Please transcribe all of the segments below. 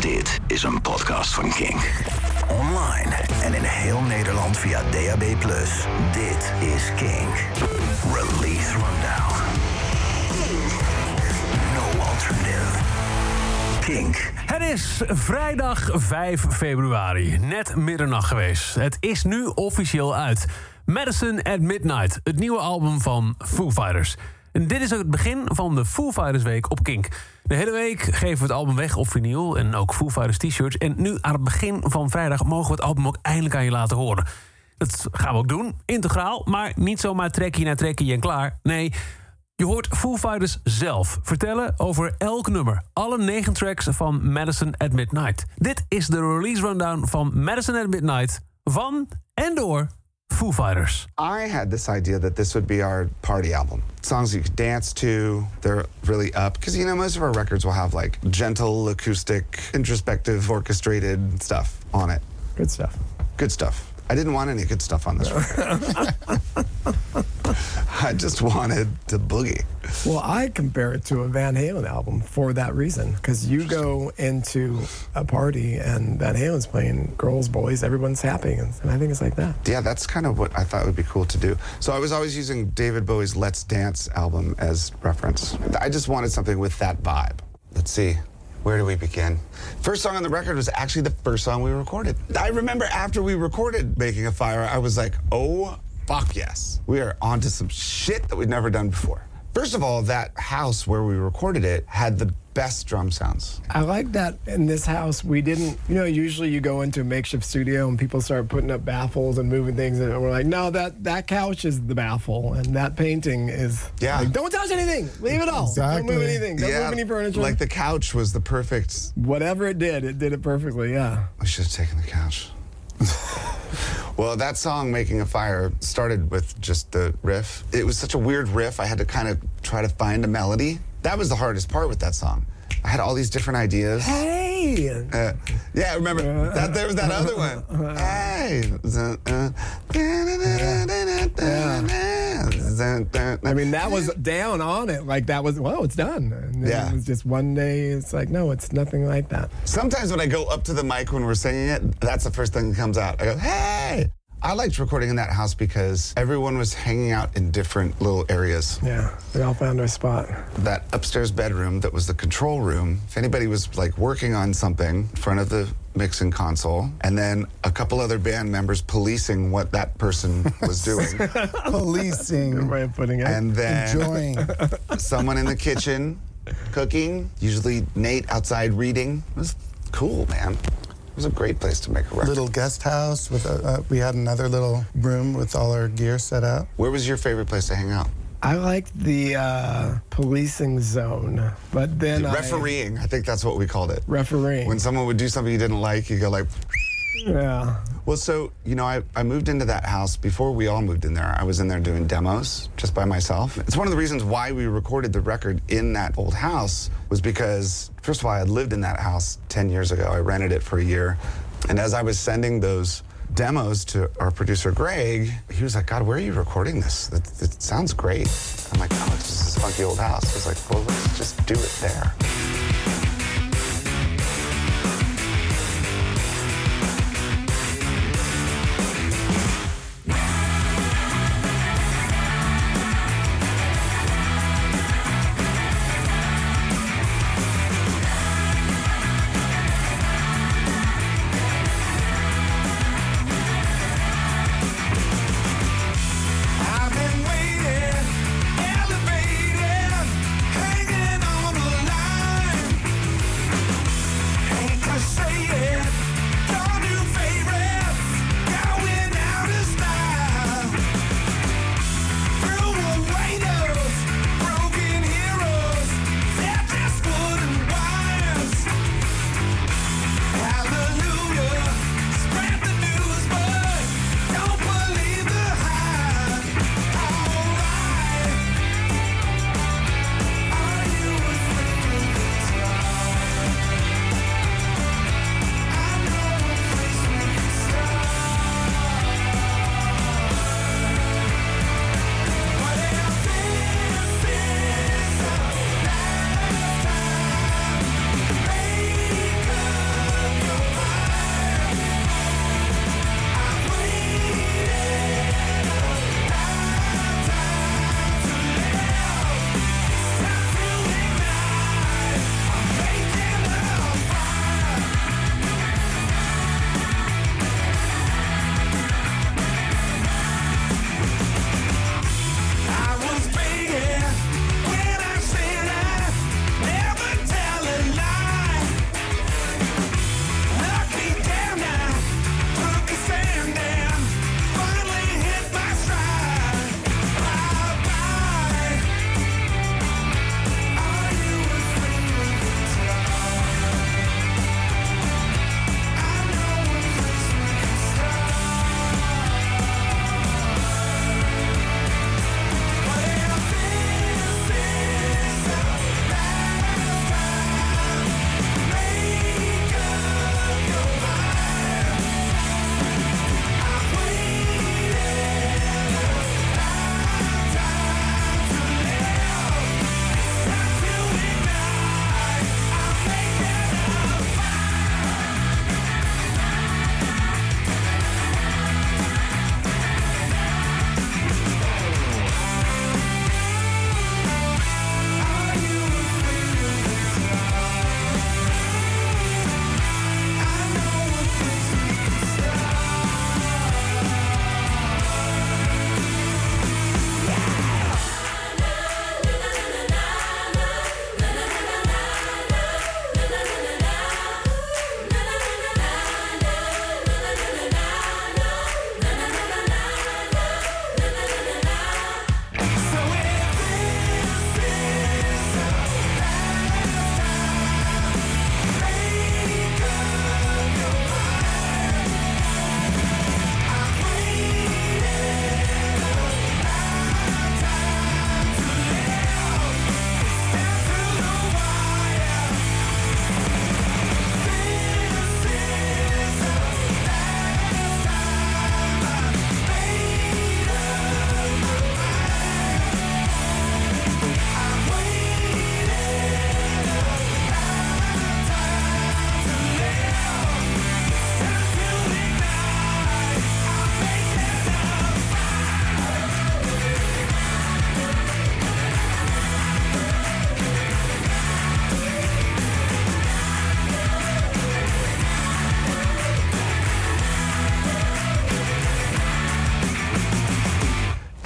Dit is een podcast van Kink. Online en in heel Nederland via DAB+. Dit is Kink. Release Rundown. No alternative. Kink. Het is vrijdag 5 februari, net middernacht geweest. Het is nu officieel uit. Madison at Midnight, het nieuwe album van Foo Fighters. En dit is ook het begin van de Foo Fighters Week op Kink. De hele week geven we het album weg op vinyl en ook Foo Fighters t-shirts. En nu aan het begin van vrijdag mogen we het album ook eindelijk aan je laten horen. Dat gaan we ook doen, integraal, maar niet zomaar trekje naar trekje en klaar. Nee, je hoort Foo Fighters zelf vertellen over elk nummer. Alle negen tracks van Madison at Midnight. Dit is de release rundown van Madison at Midnight van en door Foo Fighters. I had this idea that this would be our party album. Songs you could dance to, they're really up. Because, you know, most of our records will have like gentle, acoustic, introspective, orchestrated stuff on it. Good stuff. Good stuff. I didn't want any good stuff on this record. I just wanted to boogie. Well, I compare it to a Van Halen album for that reason. Because you go into a party and Van Halen's playing girls, boys, everyone's happy. And, and I think it's like that. Yeah, that's kind of what I thought would be cool to do. So I was always using David Bowie's Let's Dance album as reference. I just wanted something with that vibe. Let's see. Where do we begin? First song on the record was actually the first song we recorded. I remember after we recorded Making a Fire, I was like, oh, fuck yes. We are onto some shit that we've never done before. First of all, that house where we recorded it had the best drum sounds. I like that in this house, we didn't, you know, usually you go into a makeshift studio and people start putting up baffles and moving things. And we're like, no, that, that couch is the baffle. And that painting is, Yeah. like, don't touch anything. Leave it all. exactly. Don't move anything. Don't move any furniture. like the couch was the perfect. Whatever it did, it did it perfectly, yeah. I should have taken the couch. well, that song, Making a Fire, started with just the riff. It was such a weird riff, I had to kind of try to find a melody. That was the hardest part with that song. I had all these different ideas. Hey! Uh, yeah, remember that there was that other one. Hey. I mean, that was down on it. Like, that was, well, it's done. And Yeah. it was just one day, it's like, no, it's nothing like that. Sometimes when I go up to the mic when we're singing it, that's the first thing that comes out. I go, hey. I liked recording in that house because everyone was hanging out in different little areas. Yeah, we all found our spot. That upstairs bedroom that was the control room, if anybody was like working on something in front of the mixing console, and then a couple other band members policing what that person was doing. Good Policing, way of putting it. and then enjoying. someone in the kitchen cooking, usually Nate outside reading. It was cool, man. It was a great place to make a record. little guest house with a, uh, we had another little room with all our gear set up. Where was your favorite place to hang out? I liked the uh, policing zone, but then I, Refereeing. I think that's what we called it. refereeing. When someone would do something you didn't like, you go like, yeah, well, so, you know, I, I moved into that house before we all moved in there. I was in there doing demos just by myself. It's one of the reasons why we recorded the record in that old house was because, first of all, I had lived in that house 10 years ago. I rented it for a year. And as I was sending those demos to our producer, Greg, he was like, God, where are you recording this? It, it sounds great. I'm like, oh, it's just this funky old house. Was like, well, let's just do it there.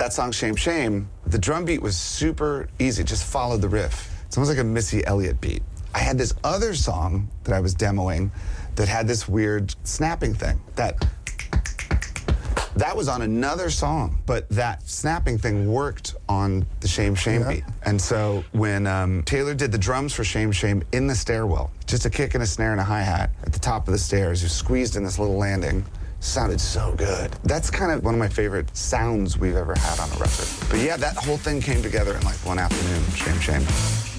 That song Shame Shame, the drum beat was super easy. Just followed the riff. It's almost like a Missy Elliott beat. I had this other song that I was demoing that had this weird snapping thing that that was on another song, but that snapping thing worked on the Shame Shame Yeah. beat. And so when um, Taylor did the drums for Shame Shame in the stairwell, just a kick and a snare and a hi hat at the top of the stairs, you squeezed in this little landing. Sounded so good. That's kind of one of my favorite sounds we've ever had on a record. But yeah, that whole thing came together in like one afternoon. Shame, shame.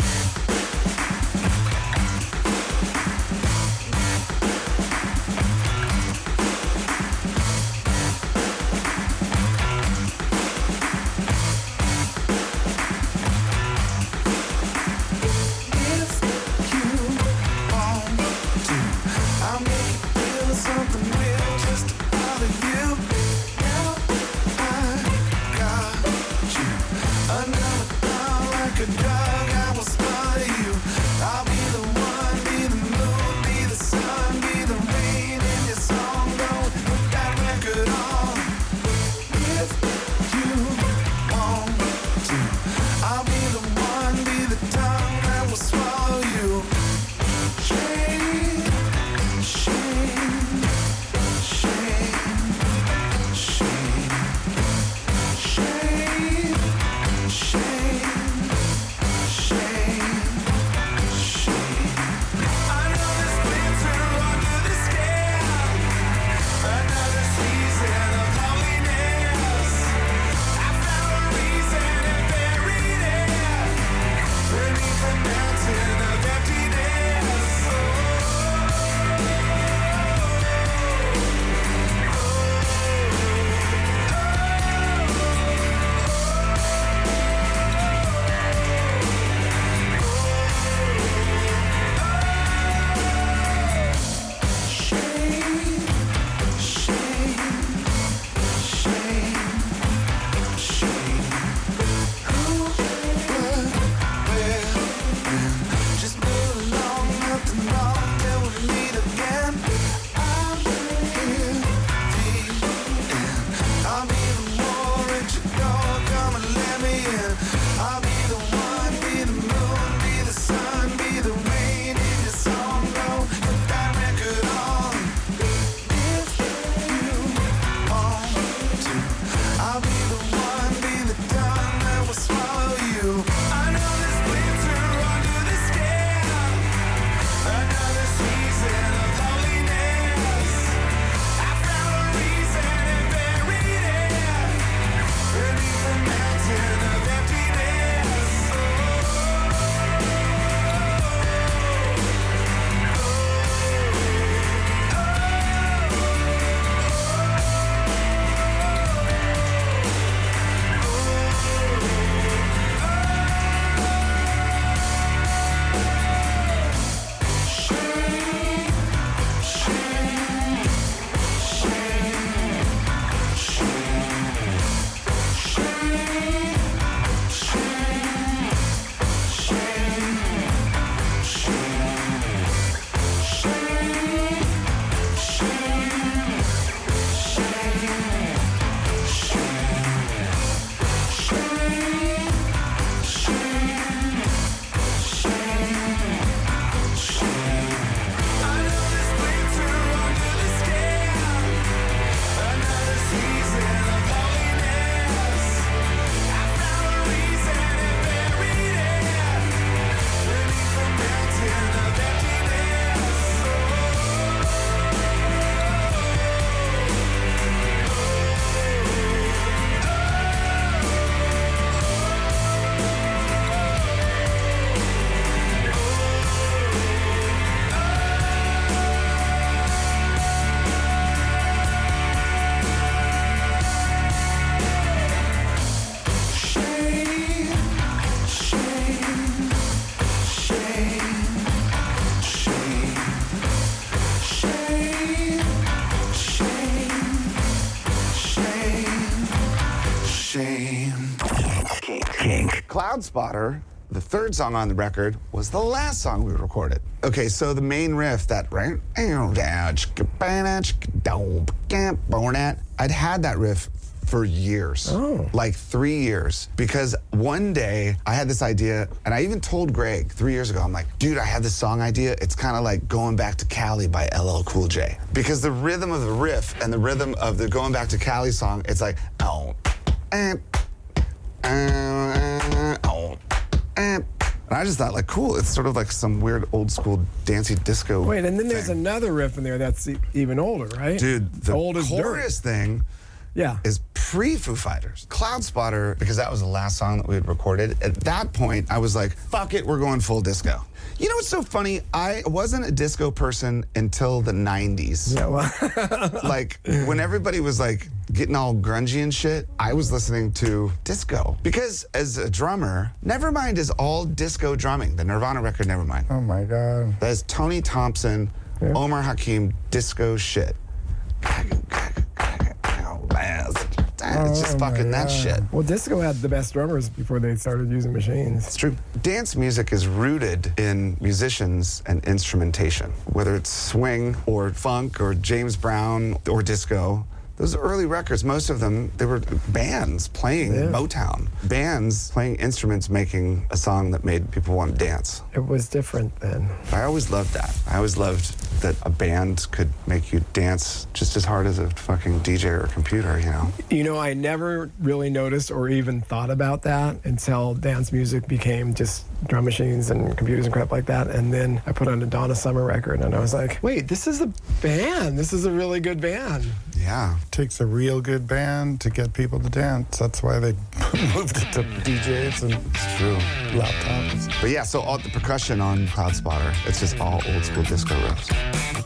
Kink. Spotter, the third song on the record, was the last song we recorded. Okay, so the main riff, that right, I'd had that riff for years. Oh. Like three years. Because one day I had this idea, and I even told Greg three years ago, I'm like, dude, I have this song idea. It's kind of like Going Back to Cali by LL Cool J. Because the rhythm of the riff and the rhythm of the Going Back to Cali song, it's like, oh, eh, uh, oh, eh. And I just thought, like, cool. It's sort of like some weird old school dancey disco. Wait, and then there's thing. another riff in there that's e- even older, right? Dude, the old as chorus thing Yeah. is pre Foo Fighters. Cloud Spotter, because that was the last song that we had recorded. At that point, I was like, fuck it, we're going full disco. You know what's so funny? I wasn't a disco person until the 90s. yeah. Well, like when everybody was like getting all grungy and shit, I was listening to disco. Because as a drummer, Nevermind is all disco drumming. The Nirvana record Nevermind. Oh my God. That is Tony Thompson, Omar Hakim disco shit. It's just Oh fucking that shit. well, disco had the best drummers before they started using machines. It's true. Dance music is rooted in musicians and instrumentation, whether it's swing or funk or James Brown or disco. Those early records, most of them, they were bands playing Yeah. Motown. Bands playing instruments making a song that made people want to dance. It was different then. I always loved that. I always loved that a band could make you dance just as hard as a fucking DJ or computer, you know? You know, I never really noticed or even thought about that until dance music became just drum machines and computers and crap like that. And then I put on a Donna Summer record and I was like, wait, this is a band. This is a really good band. Yeah. takes a real good band to get people to dance. That's why they moved it to DJs and It's true. laptops. But yeah, so all the percussion on Cloud Spotter, it's just all old school disco riffs.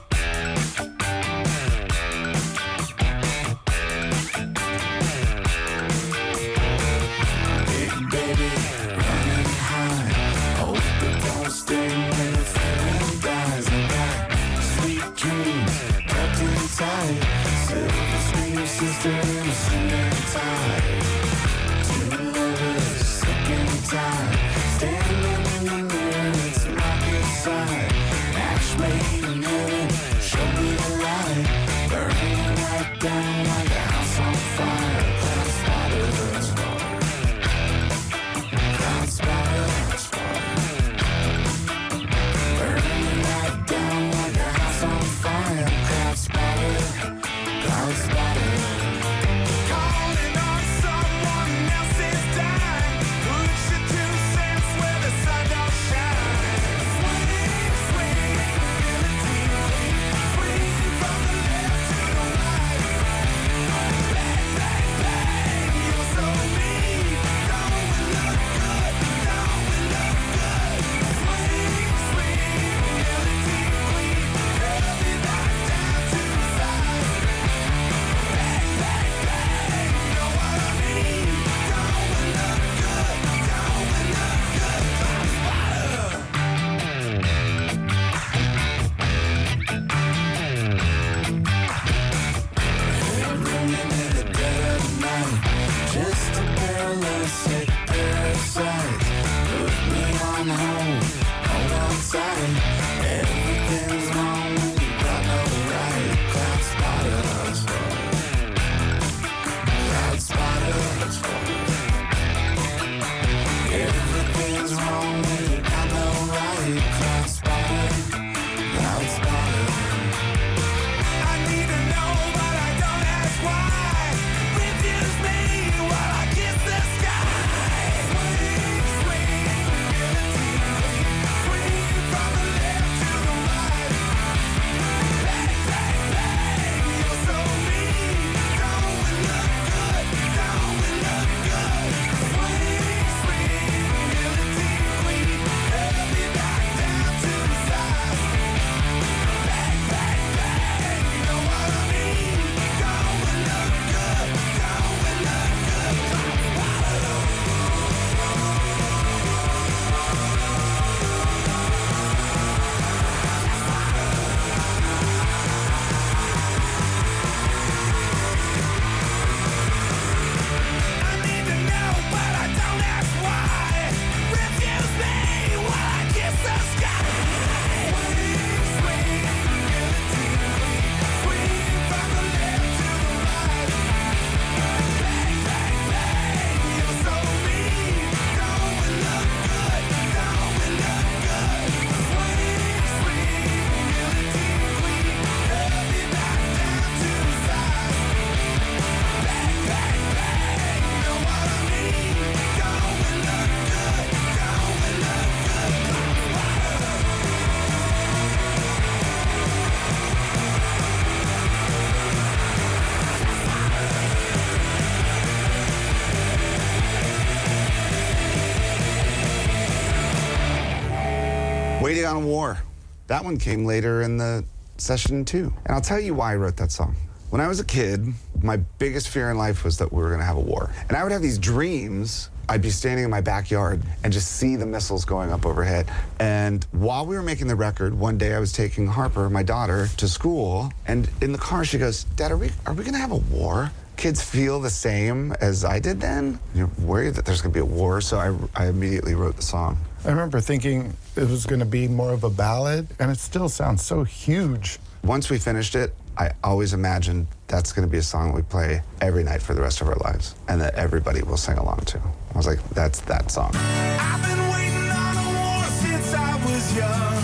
Waiting on a War. That one came later in the session too. And I'll tell you why I wrote that song. When I was a kid, my biggest fear in life was that we were gonna have a war. And I would have these dreams. I'd be standing in my backyard and just see the missiles going up overhead. And while we were making the record, one day I was taking Harper, my daughter, to school. And in the car, she goes, Dad, are we, are we gonna have a war? Kids feel the same as I did then. You're worried that there's gonna be a war. So I, I immediately wrote the song. I remember thinking it was going to be more of a ballad, and it still sounds so huge. Once we finished it, I always imagined that's going to be a song we play every night for the rest of our lives and that everybody will sing along to. I was like, that's that song. I've been waiting on a war since I was young.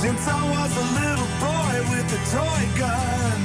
Since I was a little boy with a toy gun.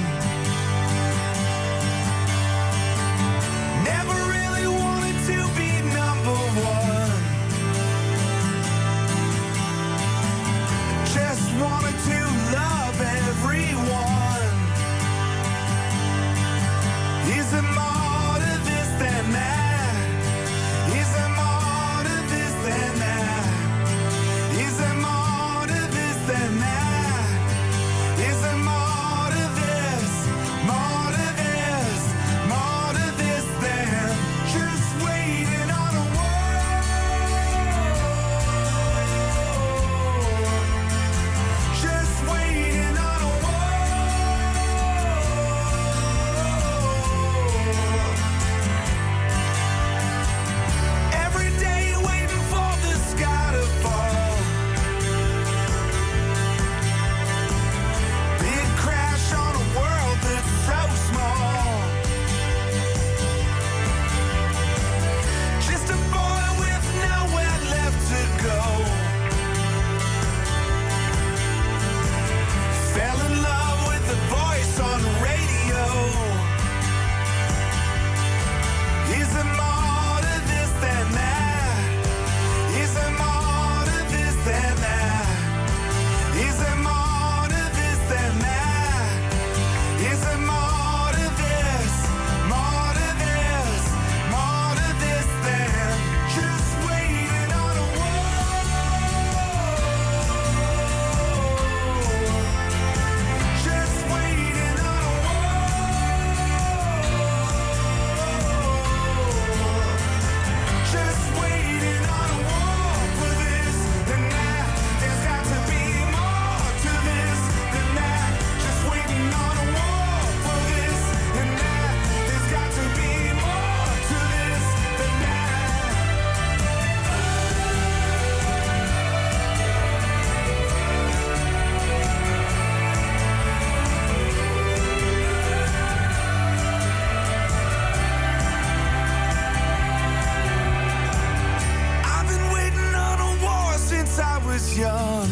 Young.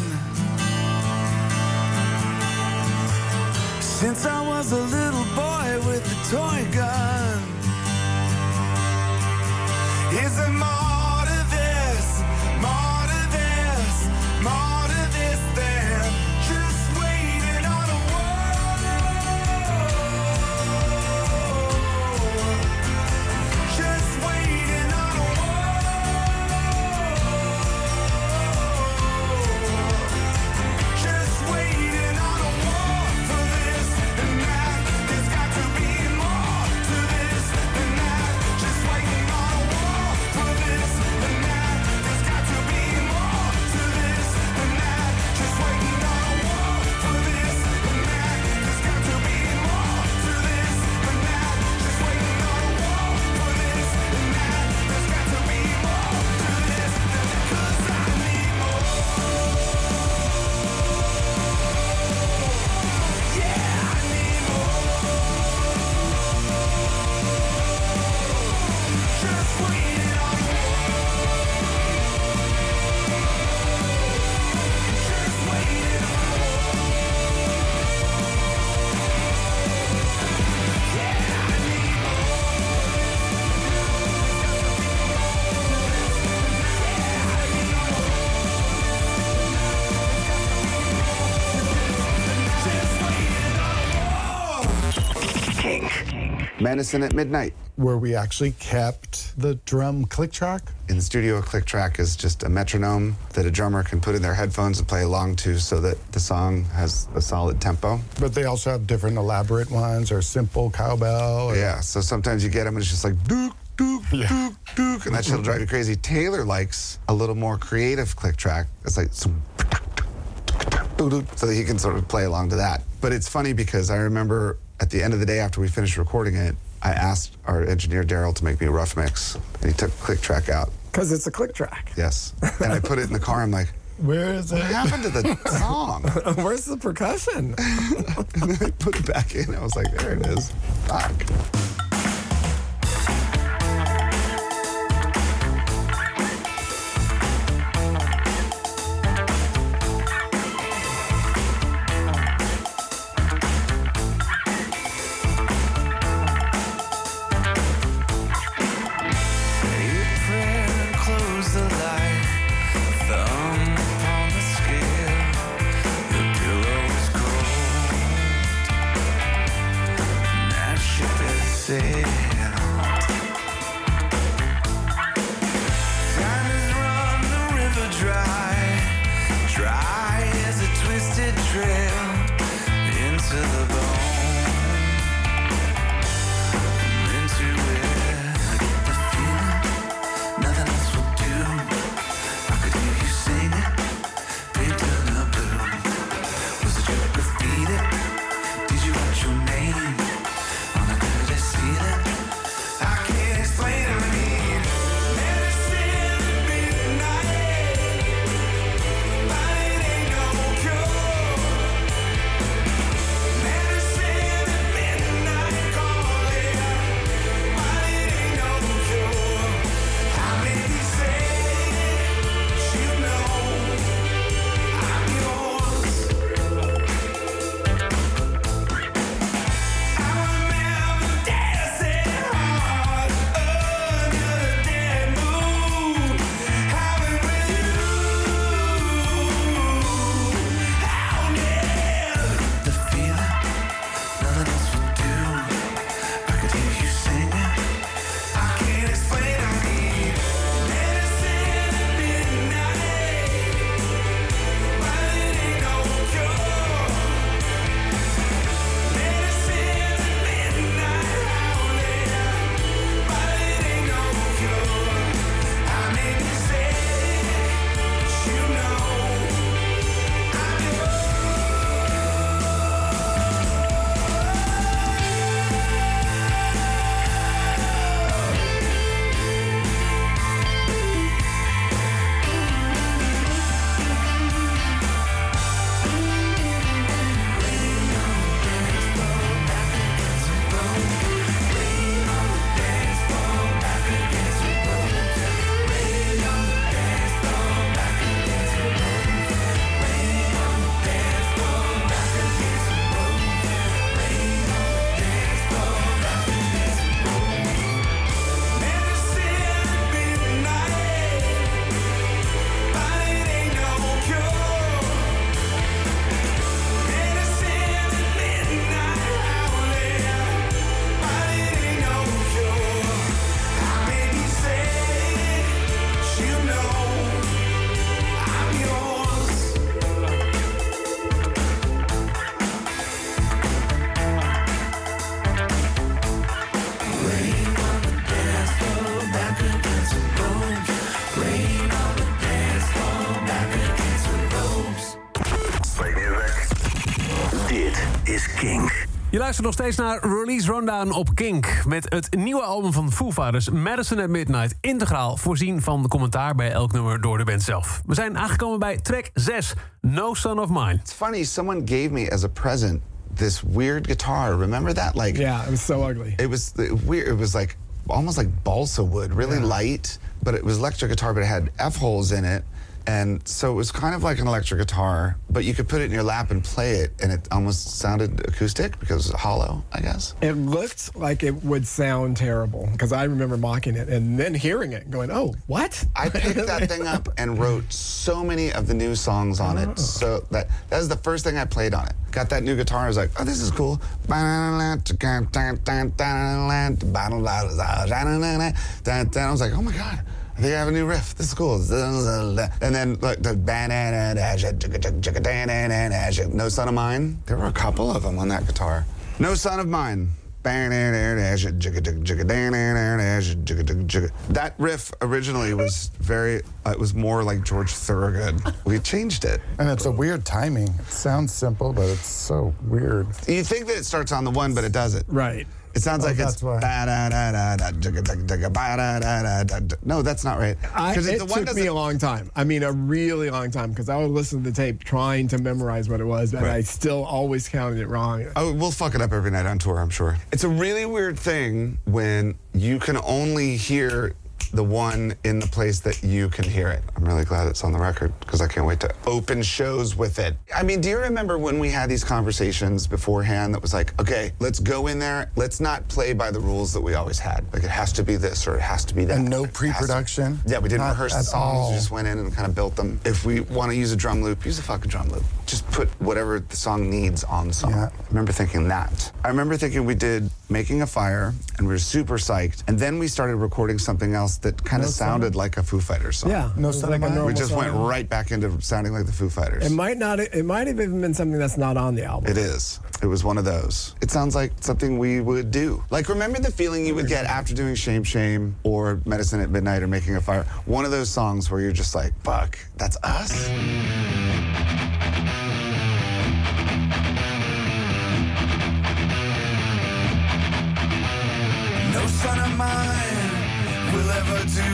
Since I was a little boy with a toy gun. Medicine at Midnight. Where we actually kept the drum click track. In the studio, a click track is just a metronome that a drummer can put in their headphones and play along to so that the song has a solid tempo. But they also have different elaborate ones or simple cowbell. Or, Yeah, so sometimes you get them and it's just like dook, dook, Yeah. dook, dook, and that shit'll drive you crazy. Taylor likes a little more creative click track. It's like so that he can sort of play along to that. But it's funny because I remember at the end of the day after we finished recording it, I asked our engineer Daryl to make me a rough mix, and he took click track out. Because it's a click track. Yes, and I put it in the car. I'm like, Where is what it? happened to the song? Where's the percussion? and then I put it back in. I was like, there it is. Fuck. Dry as a twisted trail luistert nog steeds naar Release Rundown op Kink... met het nieuwe album van Foo Fighters, Madison at Midnight... integraal voorzien van commentaar bij elk nummer door de band zelf. We zijn aangekomen bij track 6, No Son of Mine. It's funny, someone gave me as a present this weird guitar. Remember that? Like, Yeah, it was so ugly. it was weird. It was like almost like balsa wood, really light, but it was electric guitar, but it had F holes in it. And so it was kind of like an electric guitar, but you could put it in your lap and play it, and it almost sounded acoustic because it was hollow, I guess. It looked like it would sound terrible because I remember mocking it and then hearing it, going, "Oh, what?" I picked that thing up and wrote so many of the new songs on it. Oh. So that that was the first thing I played on it. Got that new guitar. I was like, oh, this is cool. I was like, oh my god. I think I have a new riff. This is cool. And then like the banana, No Son of Mine. There were a couple of them on that guitar. No Son of Mine. That riff originally was very, uh, it was more like George Thorogood. We changed it. And it's a weird timing. It sounds simple, but it's so weird. You think that it starts on the one, but it doesn't. right. It sounds Oh, like it's. No, that's not right. I, it took me a long time. I mean, a really long time because I would listen to the tape trying to memorize what it was, and. I still always counted it wrong. Oh, we'll fuck it up every night on tour, I'm sure. It's a really weird thing when you can only hear the one in the place that you can hear it. I'm really glad it's on the record because I can't wait to open shows with it. I mean, do you remember when we had these conversations beforehand that was like, okay, let's go in there, let's not play by the rules that we always had. Like it has to be this or it has to be that. And no It has to- pre-production? Yeah, we didn't Not rehearse the songs. all. We just went in and kind of built them. If we want to use a drum loop, use a fucking drum loop. Just put whatever the song needs on the song. Yeah. I remember thinking that. I remember thinking we did Making a Fire and we were super psyched. And then we started recording something else that kind of No sounded like a Foo Fighters song. Yeah, No it was Son of Mine? We We normal just went right back into sounding like the Foo Fighters. It might not. It might have even been something that's not on the album. It is. It was one of those. It sounds like something we would do. Like, remember the feeling you would get after doing Shame Shame or Medicine at Midnight or Making a Fire? One of those songs where you're just like, fuck, that's us? Mine will ever do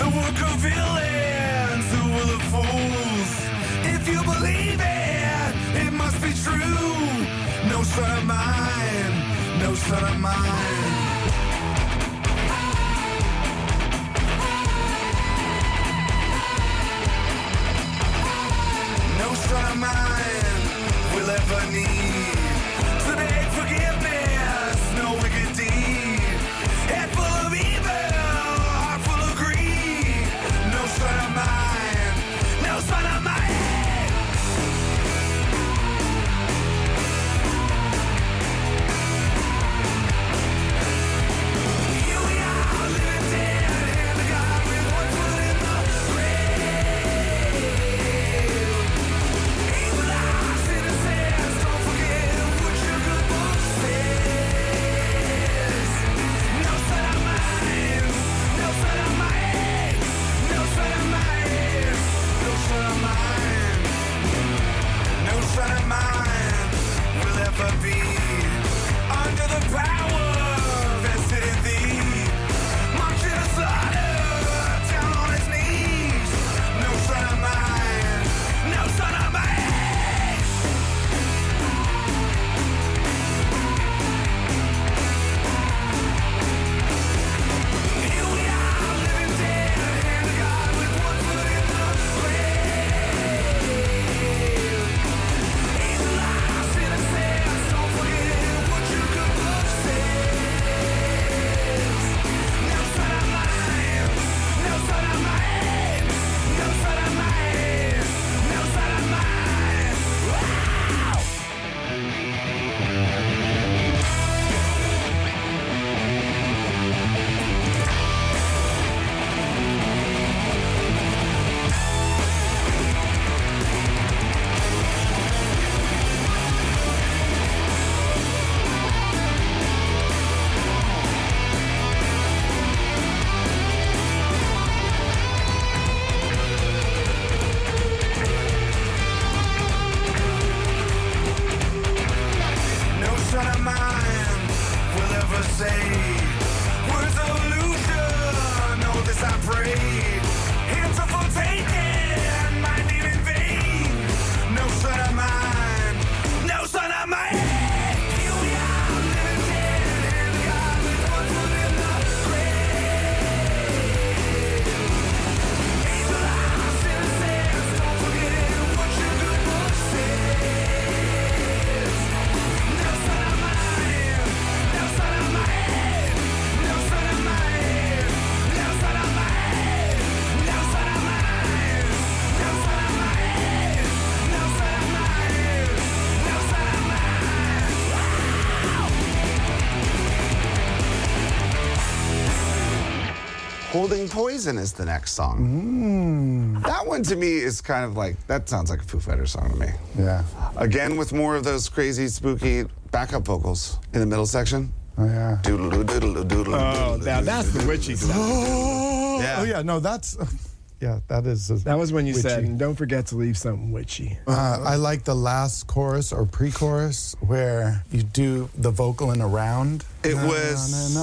the work of villains who will of fools. If you believe it, it must be true. No son of mine, no son of mine. No son of mine will ever need Holding Poison is the next song. That one to me is kind of like, that sounds like a Foo Fighters song to me. Yeah. Again, with more of those crazy, spooky backup vocals in the middle section. Oh, yeah. Doodle doodle doodle. Oh, now that's the witchy stuff. Oh, Yeah. oh, yeah. No, that's. Yeah, that is. That was when you witchy. said, "Don't forget to leave something witchy." Uh, I like the last chorus or pre-chorus where you do the vocal in a round. It was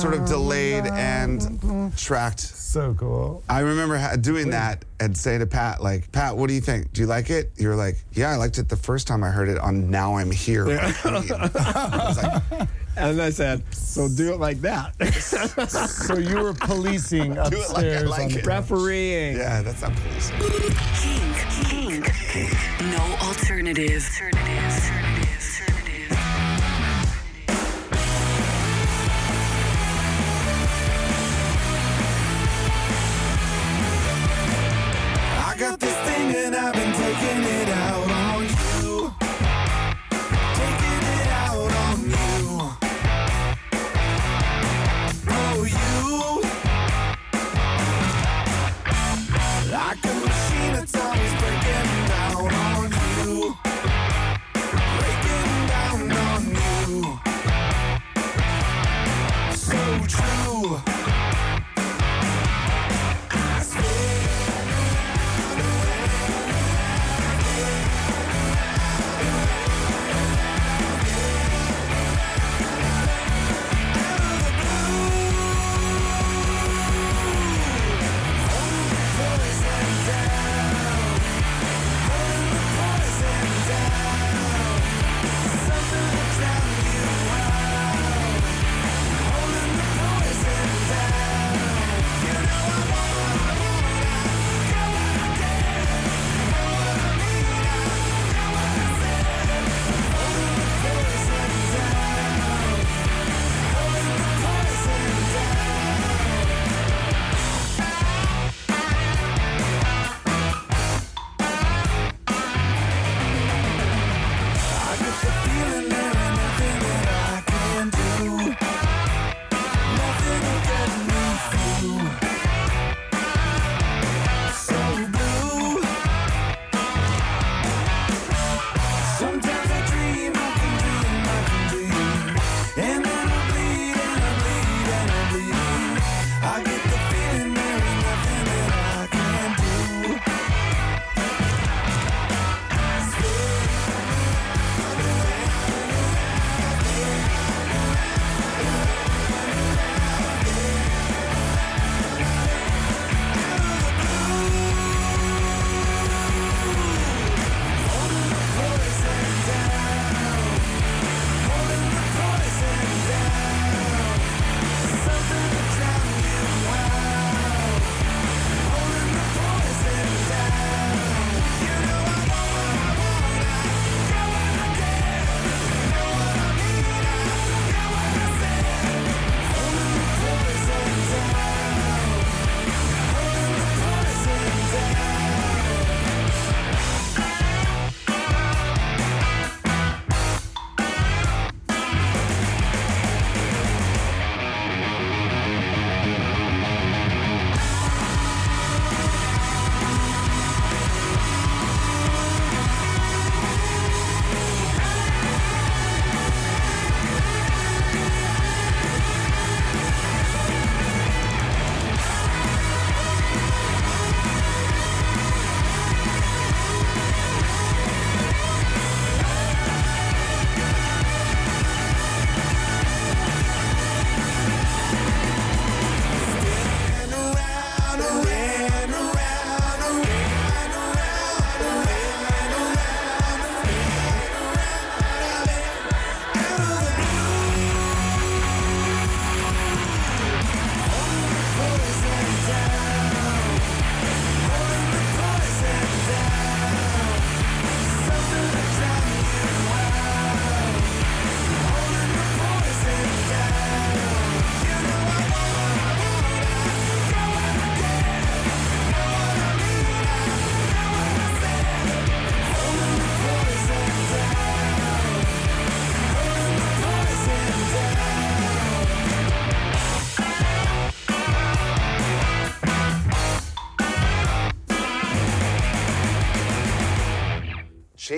sort of delayed and tracked. So cool. I remember ha- doing that and saying to Pat, like, Pat, what do you think? Do you like it? You were like, yeah, I liked it the first time I heard it on Now I'm Here. by Queen." I was like, And I said, "So do it like that." So you were policing it like upstairs like on it. Refereeing. yeah, that's not police. Kink, kink, no alternative. Alternative. Alternative.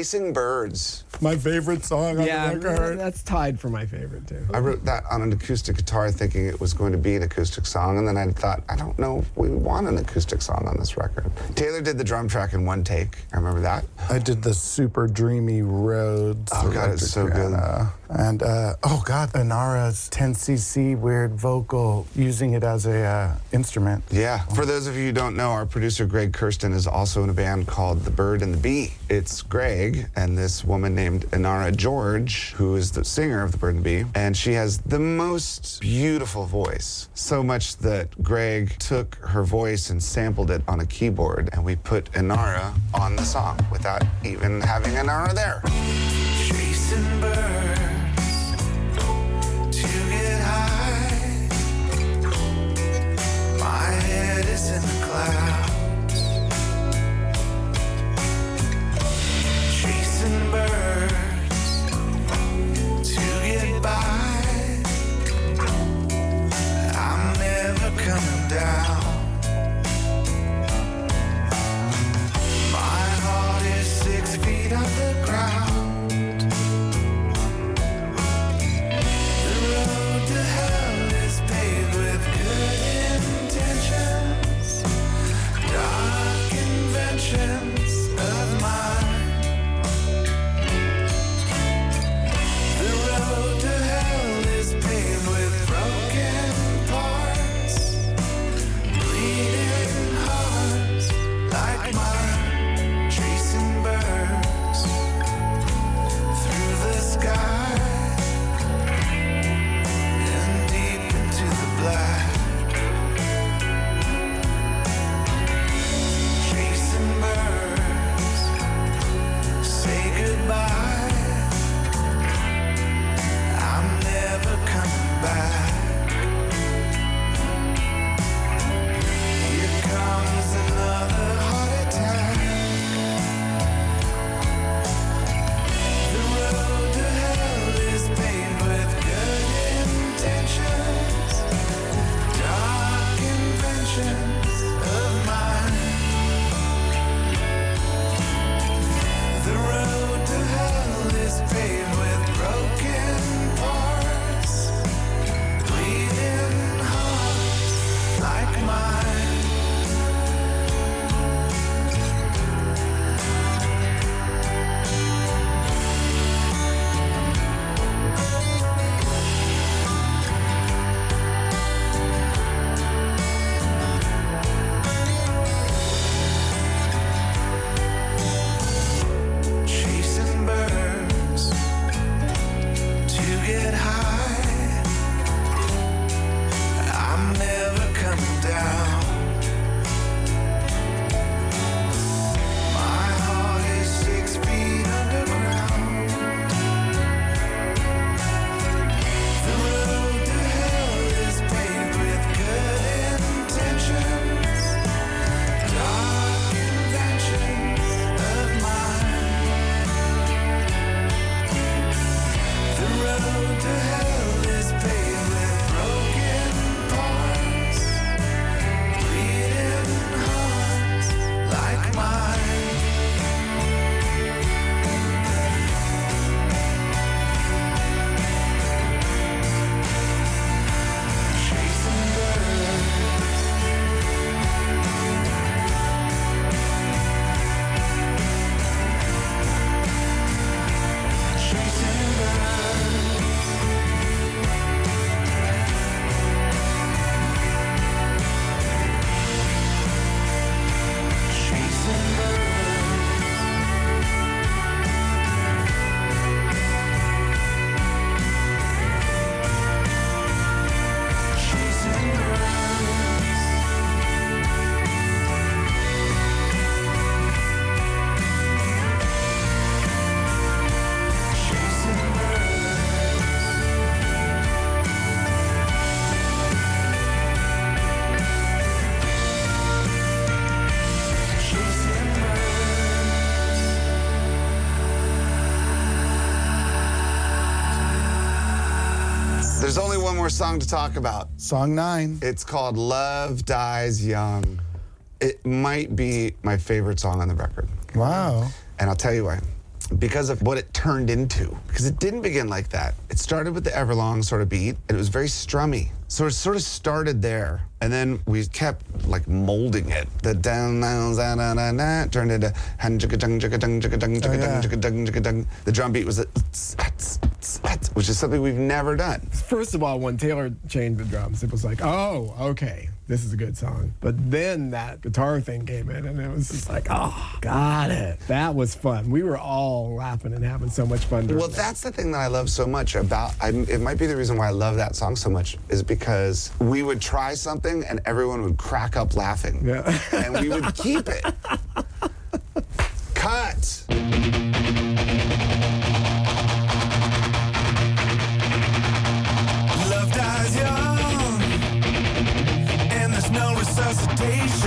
Chasing Birds. My favorite song on Yeah, the record. that's tied for my favorite too. I wrote that on an acoustic guitar thinking it was going to be an acoustic song, and then I thought, I don't know if we want an acoustic song on this record. Taylor did the drum track in one take. I remember that. I did the super dreamy roads. Oh, God, it's so good. And uh, oh God, Inara's 10cc weird vocal, using it as a uh, instrument. Yeah. For those of you who don't know, our producer Greg Kurstin is also in a band called The Bird and the Bee. It's Greg and this woman named Inara George, who is the singer of The Bird and Bee, and she has the most beautiful voice. So much that Greg took her voice and sampled it on a keyboard, and we put Inara on the song without even having Inara there. Chasing birds to get high. My head is in the clouds. There's only one more song to talk about. Song nine. It's called Love Dies Young. It might be my favorite song on the record. Wow. And I'll tell you why. Because of what it turned into. Because it didn't begin like that. It started with the Everlong sort of beat, and it was very strummy. So it sort of started there, and then we kept like molding it. The down, down, down, down, down, down, turned into han jigga dung jigga dung jigga dung jigga oh, dung jigga dung jigga dung. The drum beat was a which is something we've never done. First of all, when Taylor changed the drums, it was like, oh, okay, this is a good song. But then that guitar thing came in, and it was just like, oh, got it. That was fun. We were all laughing and having so much fun. Well, that. that's the thing that I love so much about. I, it might be the reason why I love that song so much is because we would try something and everyone would crack up laughing, Yeah. and we would keep it. Cut. No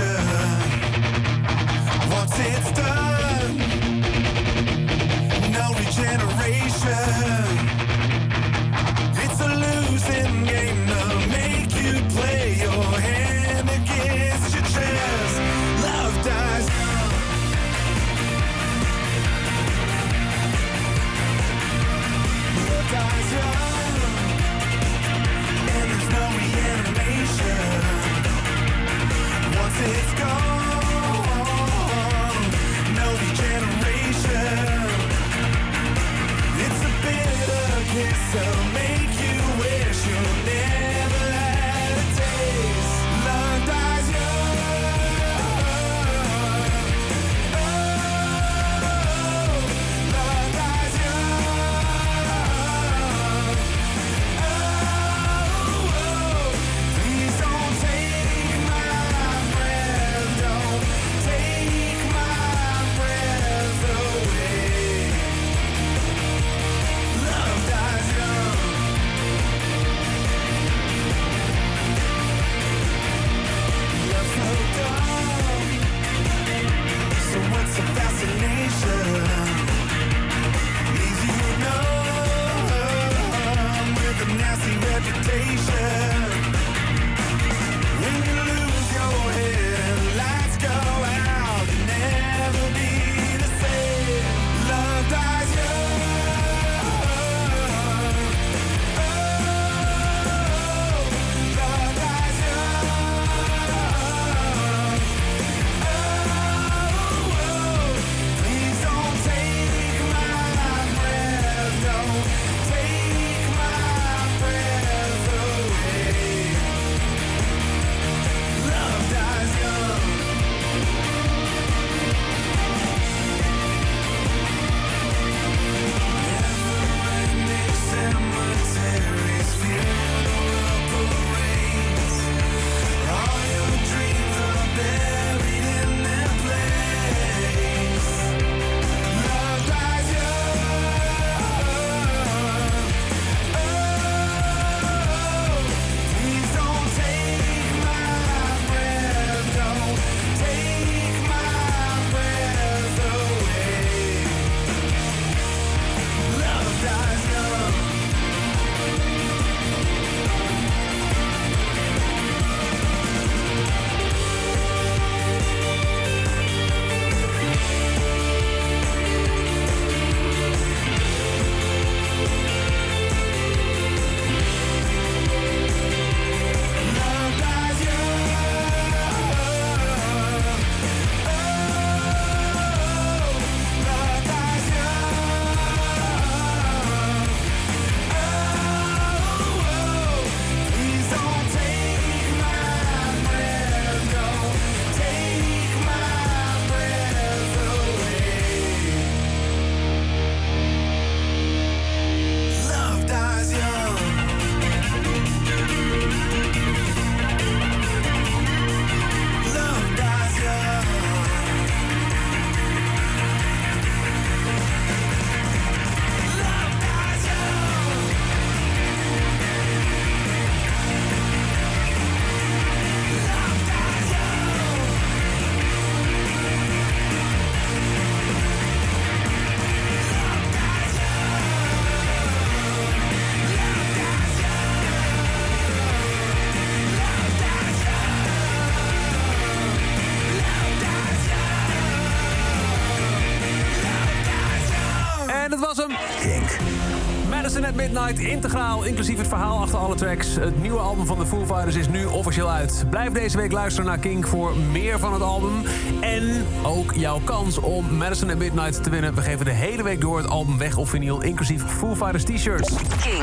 Madison at Midnight, integraal, inclusief het verhaal achter alle tracks. Het nieuwe album van de Foo Fighters is nu officieel uit. Blijf deze week luisteren naar Kink voor meer van het album. En ook jouw kans om Madison at Midnight te winnen. We geven de hele week door het album weg op vinyl, inclusief Foo Fighters t-shirts. Kink.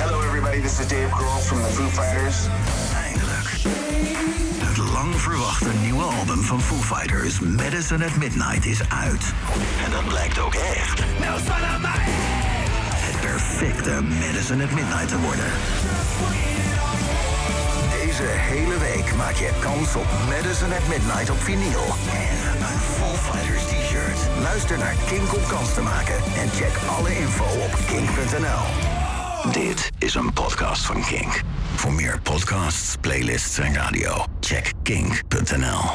Hello everybody, this is Dave Grohl from the Foo Fighters. Eindelijk. Lang verwachte nieuwe album van Foo Fighters, Medicine at Midnight, is uit. En dat blijkt ook echt het perfecte Medicine at Midnight te worden. Deze hele week maak je kans op Medicine at Midnight op vinyl. En een Foo Fighters t-shirt. Luister naar Kink om kans te maken. En check alle info op kink.nl. Dit is een podcast van Kink. Voor meer podcasts, playlists en radio, check kink.nl.